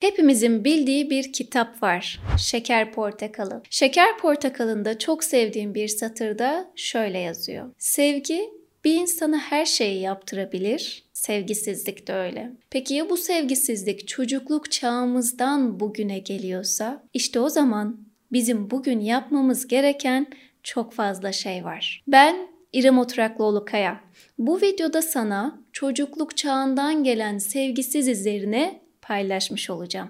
Hepimizin bildiği bir kitap var. Şeker Portakalı. Şeker Portakalı'nda çok sevdiğim bir satırda şöyle yazıyor. Sevgi bir insana her şeyi yaptırabilir, sevgisizlik de öyle. Peki ya bu sevgisizlik çocukluk çağımızdan bugüne geliyorsa? İşte o zaman bizim bugün yapmamız gereken çok fazla şey var. Ben İrem Oturaklıoğlu Kaya. Bu videoda sana çocukluk çağından gelen sevgisiz izlerine paylaşmış olacağım.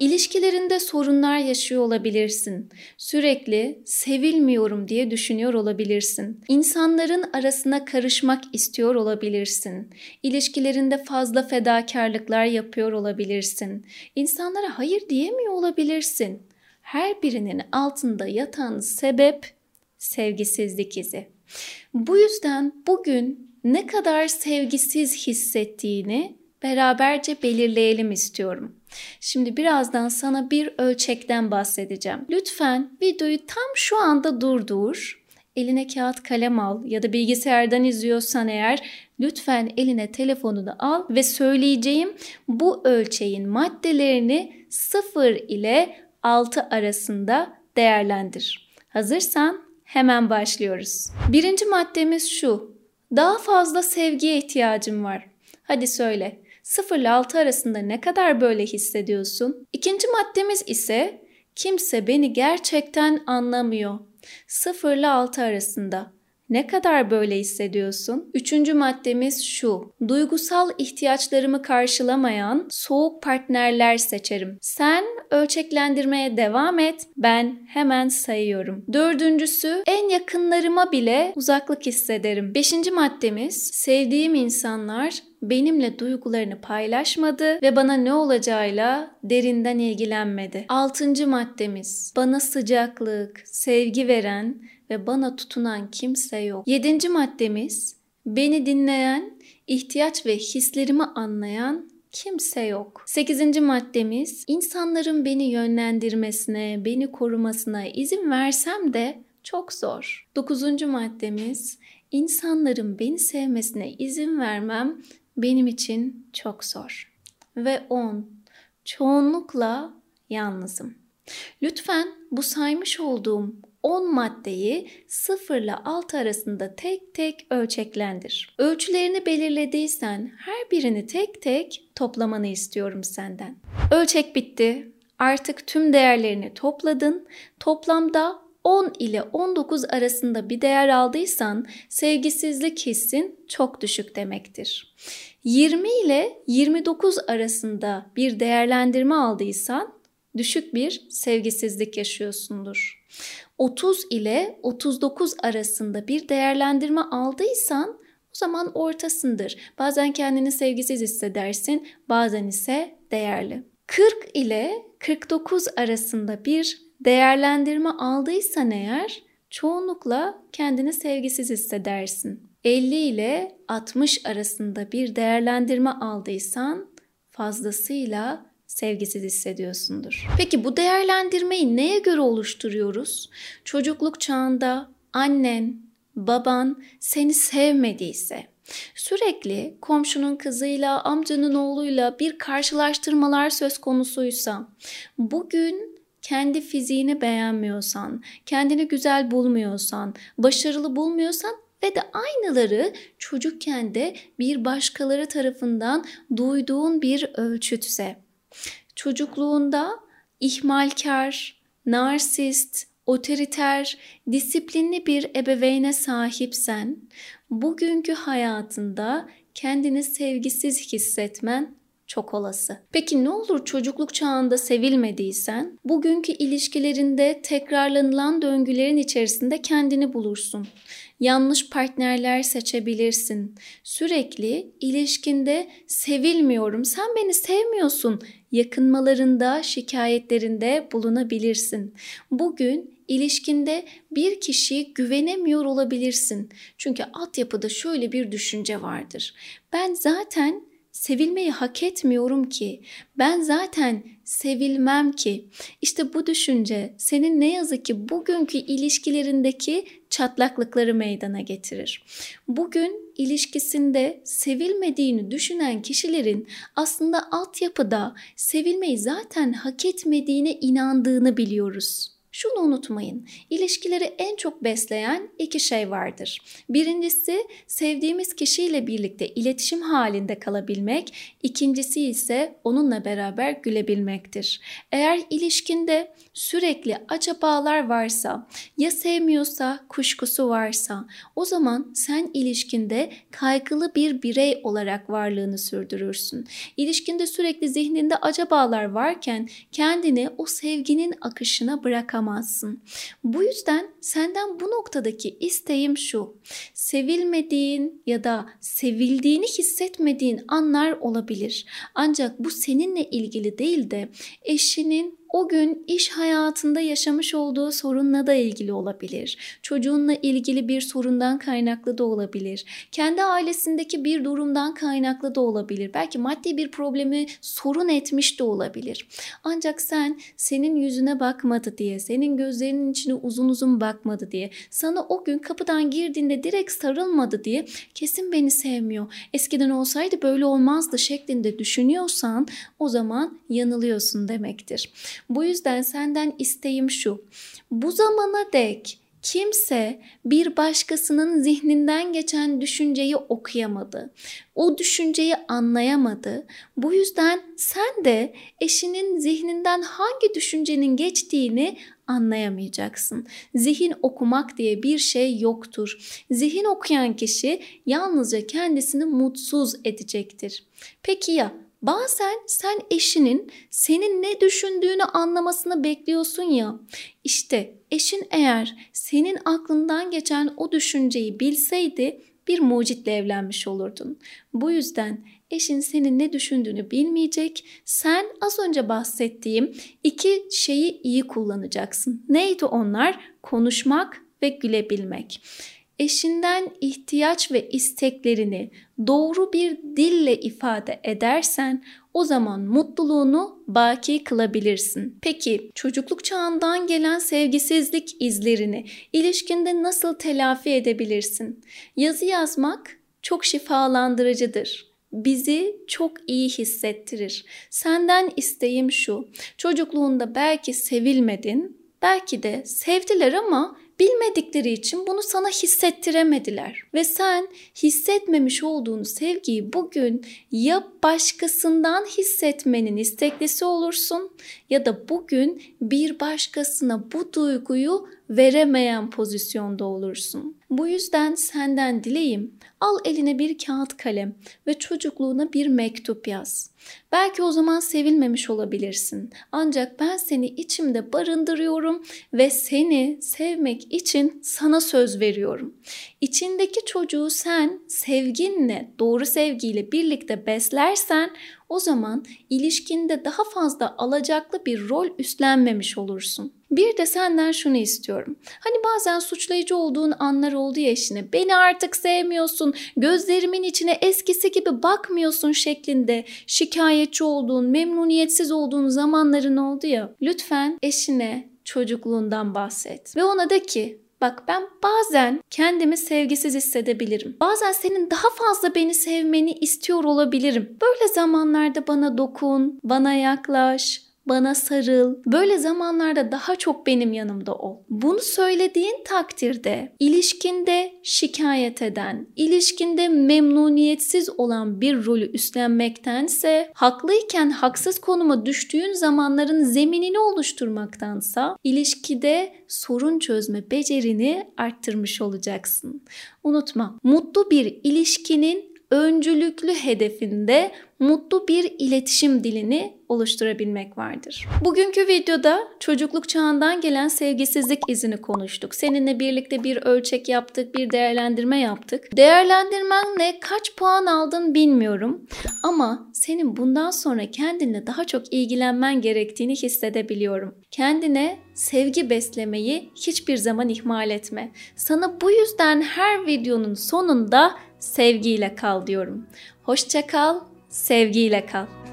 İlişkilerinde sorunlar yaşıyor olabilirsin. Sürekli sevilmiyorum diye düşünüyor olabilirsin. İnsanların arasına karışmak istiyor olabilirsin. İlişkilerinde fazla fedakarlıklar yapıyor olabilirsin. İnsanlara hayır diyemiyor olabilirsin. Her birinin altında yatan sebep sevgisizlik izi. Bu yüzden bugün ne kadar sevgisiz hissettiğini beraberce belirleyelim istiyorum. Şimdi birazdan sana bir ölçekten bahsedeceğim. Lütfen videoyu tam şu anda durdur. Eline kağıt kalem al ya da bilgisayardan izliyorsan eğer lütfen eline telefonunu al ve söyleyeceğim bu ölçeğin maddelerini 0 ile 6 arasında değerlendir. Hazırsan hemen başlıyoruz. Birinci maddemiz şu. Daha fazla sevgiye ihtiyacım var. Hadi söyle. 0 ile 6 arasında ne kadar böyle hissediyorsun? İkinci maddemiz ise kimse beni gerçekten anlamıyor. 0 ile 6 arasında. Ne kadar böyle hissediyorsun? Üçüncü maddemiz şu. Duygusal ihtiyaçlarımı karşılamayan soğuk partnerler seçerim. Sen ölçeklendirmeye devam et. Ben hemen sayıyorum. Dördüncüsü en yakınlarıma bile uzaklık hissederim. Beşinci maddemiz sevdiğim insanlar benimle duygularını paylaşmadı ve bana ne olacağıyla derinden ilgilenmedi. Altıncı maddemiz bana sıcaklık, sevgi veren ve bana tutunan kimse yok. Yedinci maddemiz beni dinleyen, ihtiyaç ve hislerimi anlayan kimse yok. Sekizinci maddemiz insanların beni yönlendirmesine, beni korumasına izin versem de çok zor. Dokuzuncu maddemiz insanların beni sevmesine izin vermem benim için çok zor. Ve 10. Çoğunlukla yalnızım. Lütfen bu saymış olduğum 10 maddeyi 0 ile 6 arasında tek tek ölçeklendir. Ölçülerini belirlediysen her birini tek tek toplamanı istiyorum senden. Ölçek bitti. Artık tüm değerlerini topladın. Toplamda 10 ile 19 arasında bir değer aldıysan sevgisizlik hissin çok düşük demektir. 20 ile 29 arasında bir değerlendirme aldıysan düşük bir sevgisizlik yaşıyorsundur. 30 ile 39 arasında bir değerlendirme aldıysan o zaman ortasındır. Bazen kendini sevgisiz hissedersin, bazen ise değerli. 40 ile 49 arasında bir değerlendirme aldıysan eğer çoğunlukla kendini sevgisiz hissedersin. 50 ile 60 arasında bir değerlendirme aldıysan fazlasıyla sevgisiz hissediyorsundur. Peki bu değerlendirmeyi neye göre oluşturuyoruz? Çocukluk çağında annen, baban seni sevmediyse, sürekli komşunun kızıyla, amcanın oğluyla bir karşılaştırmalar söz konusuysa, bugün kendi fiziğini beğenmiyorsan, kendini güzel bulmuyorsan, başarılı bulmuyorsan ve de aynıları çocukken de bir başkaları tarafından duyduğun bir ölçütse, çocukluğunda ihmalkar, narsist, otoriter, disiplinli bir ebeveyne sahipsen, bugünkü hayatında kendini sevgisiz hissetmen çok olası. Peki ne olur çocukluk çağında sevilmediysen, bugünkü ilişkilerinde tekrarlanılan döngülerin içerisinde kendini bulursun. Yanlış partnerler seçebilirsin. Sürekli ilişkinde sevilmiyorum, sen beni sevmiyorsun yakınmalarında, şikayetlerinde bulunabilirsin. Bugün ilişkinde bir kişiye güvenemiyor olabilirsin. Çünkü altyapıda şöyle bir düşünce vardır. Ben zaten sevilmeyi hak etmiyorum ki. Ben zaten sevilmem ki. İşte bu düşünce senin ne yazık ki bugünkü ilişkilerindeki çatlaklıkları meydana getirir. Bugün ilişkisinde sevilmediğini düşünen kişilerin aslında altyapıda sevilmeyi zaten hak etmediğine inandığını biliyoruz. Şunu unutmayın. İlişkileri en çok besleyen iki şey vardır. Birincisi sevdiğimiz kişiyle birlikte iletişim halinde kalabilmek, ikincisi ise onunla beraber gülebilmektir. Eğer ilişkinde sürekli acabalar varsa, ya sevmiyorsa, kuşkusu varsa, o zaman sen ilişkinde kaygılı bir birey olarak varlığını sürdürürsün. İlişkinde sürekli zihninde acabalar varken kendini o sevginin akışına bırakamazsın yapamazsın. Bu yüzden senden bu noktadaki isteğim şu. Sevilmediğin ya da sevildiğini hissetmediğin anlar olabilir. Ancak bu seninle ilgili değil de eşinin o gün iş hayatında yaşamış olduğu sorunla da ilgili olabilir. Çocuğunla ilgili bir sorundan kaynaklı da olabilir. Kendi ailesindeki bir durumdan kaynaklı da olabilir. Belki maddi bir problemi sorun etmiş de olabilir. Ancak sen senin yüzüne bakmadı diye, senin gözlerinin içine uzun uzun bakmadı diye, sana o gün kapıdan girdiğinde direkt sarılmadı diye kesin beni sevmiyor. Eskiden olsaydı böyle olmazdı şeklinde düşünüyorsan o zaman yanılıyorsun demektir. Bu yüzden senden isteğim şu. Bu zamana dek kimse bir başkasının zihninden geçen düşünceyi okuyamadı. O düşünceyi anlayamadı. Bu yüzden sen de eşinin zihninden hangi düşüncenin geçtiğini anlayamayacaksın. Zihin okumak diye bir şey yoktur. Zihin okuyan kişi yalnızca kendisini mutsuz edecektir. Peki ya Bazen sen eşinin senin ne düşündüğünü anlamasını bekliyorsun ya. İşte eşin eğer senin aklından geçen o düşünceyi bilseydi bir mucitle evlenmiş olurdun. Bu yüzden eşin senin ne düşündüğünü bilmeyecek. Sen az önce bahsettiğim iki şeyi iyi kullanacaksın. Neydi onlar? Konuşmak ve gülebilmek eşinden ihtiyaç ve isteklerini doğru bir dille ifade edersen o zaman mutluluğunu baki kılabilirsin. Peki çocukluk çağından gelen sevgisizlik izlerini ilişkinde nasıl telafi edebilirsin? Yazı yazmak çok şifalandırıcıdır bizi çok iyi hissettirir. Senden isteğim şu. Çocukluğunda belki sevilmedin, belki de sevdiler ama bilmedikleri için bunu sana hissettiremediler. Ve sen hissetmemiş olduğunu sevgiyi bugün ya başkasından hissetmenin isteklisi olursun ya da bugün bir başkasına bu duyguyu veremeyen pozisyonda olursun. Bu yüzden senden dileğim al eline bir kağıt kalem ve çocukluğuna bir mektup yaz. Belki o zaman sevilmemiş olabilirsin. Ancak ben seni içimde barındırıyorum ve seni sevmek için sana söz veriyorum. İçindeki çocuğu sen sevginle, doğru sevgiyle birlikte beslersen o zaman ilişkinde daha fazla alacaklı bir rol üstlenmemiş olursun. Bir de senden şunu istiyorum. Hani bazen suçlayıcı olduğun anlar oldu ya eşine. Beni artık sevmiyorsun, gözlerimin içine eskisi gibi bakmıyorsun şeklinde şikayetçi olduğun, memnuniyetsiz olduğun zamanların oldu ya. Lütfen eşine çocukluğundan bahset. Ve ona de ki Bak ben bazen kendimi sevgisiz hissedebilirim. Bazen senin daha fazla beni sevmeni istiyor olabilirim. Böyle zamanlarda bana dokun, bana yaklaş, bana sarıl. Böyle zamanlarda daha çok benim yanımda ol. Bunu söylediğin takdirde ilişkinde şikayet eden, ilişkinde memnuniyetsiz olan bir rolü üstlenmektense haklıyken haksız konuma düştüğün zamanların zeminini oluşturmaktansa ilişkide sorun çözme becerini arttırmış olacaksın. Unutma, mutlu bir ilişkinin öncülüklü hedefinde mutlu bir iletişim dilini oluşturabilmek vardır. Bugünkü videoda çocukluk çağından gelen sevgisizlik izini konuştuk. Seninle birlikte bir ölçek yaptık, bir değerlendirme yaptık. Değerlendirmenle kaç puan aldın bilmiyorum ama senin bundan sonra kendinle daha çok ilgilenmen gerektiğini hissedebiliyorum. Kendine sevgi beslemeyi hiçbir zaman ihmal etme. Sana bu yüzden her videonun sonunda sevgiyle kal diyorum. Hoşça kal, Sevgiyle kal.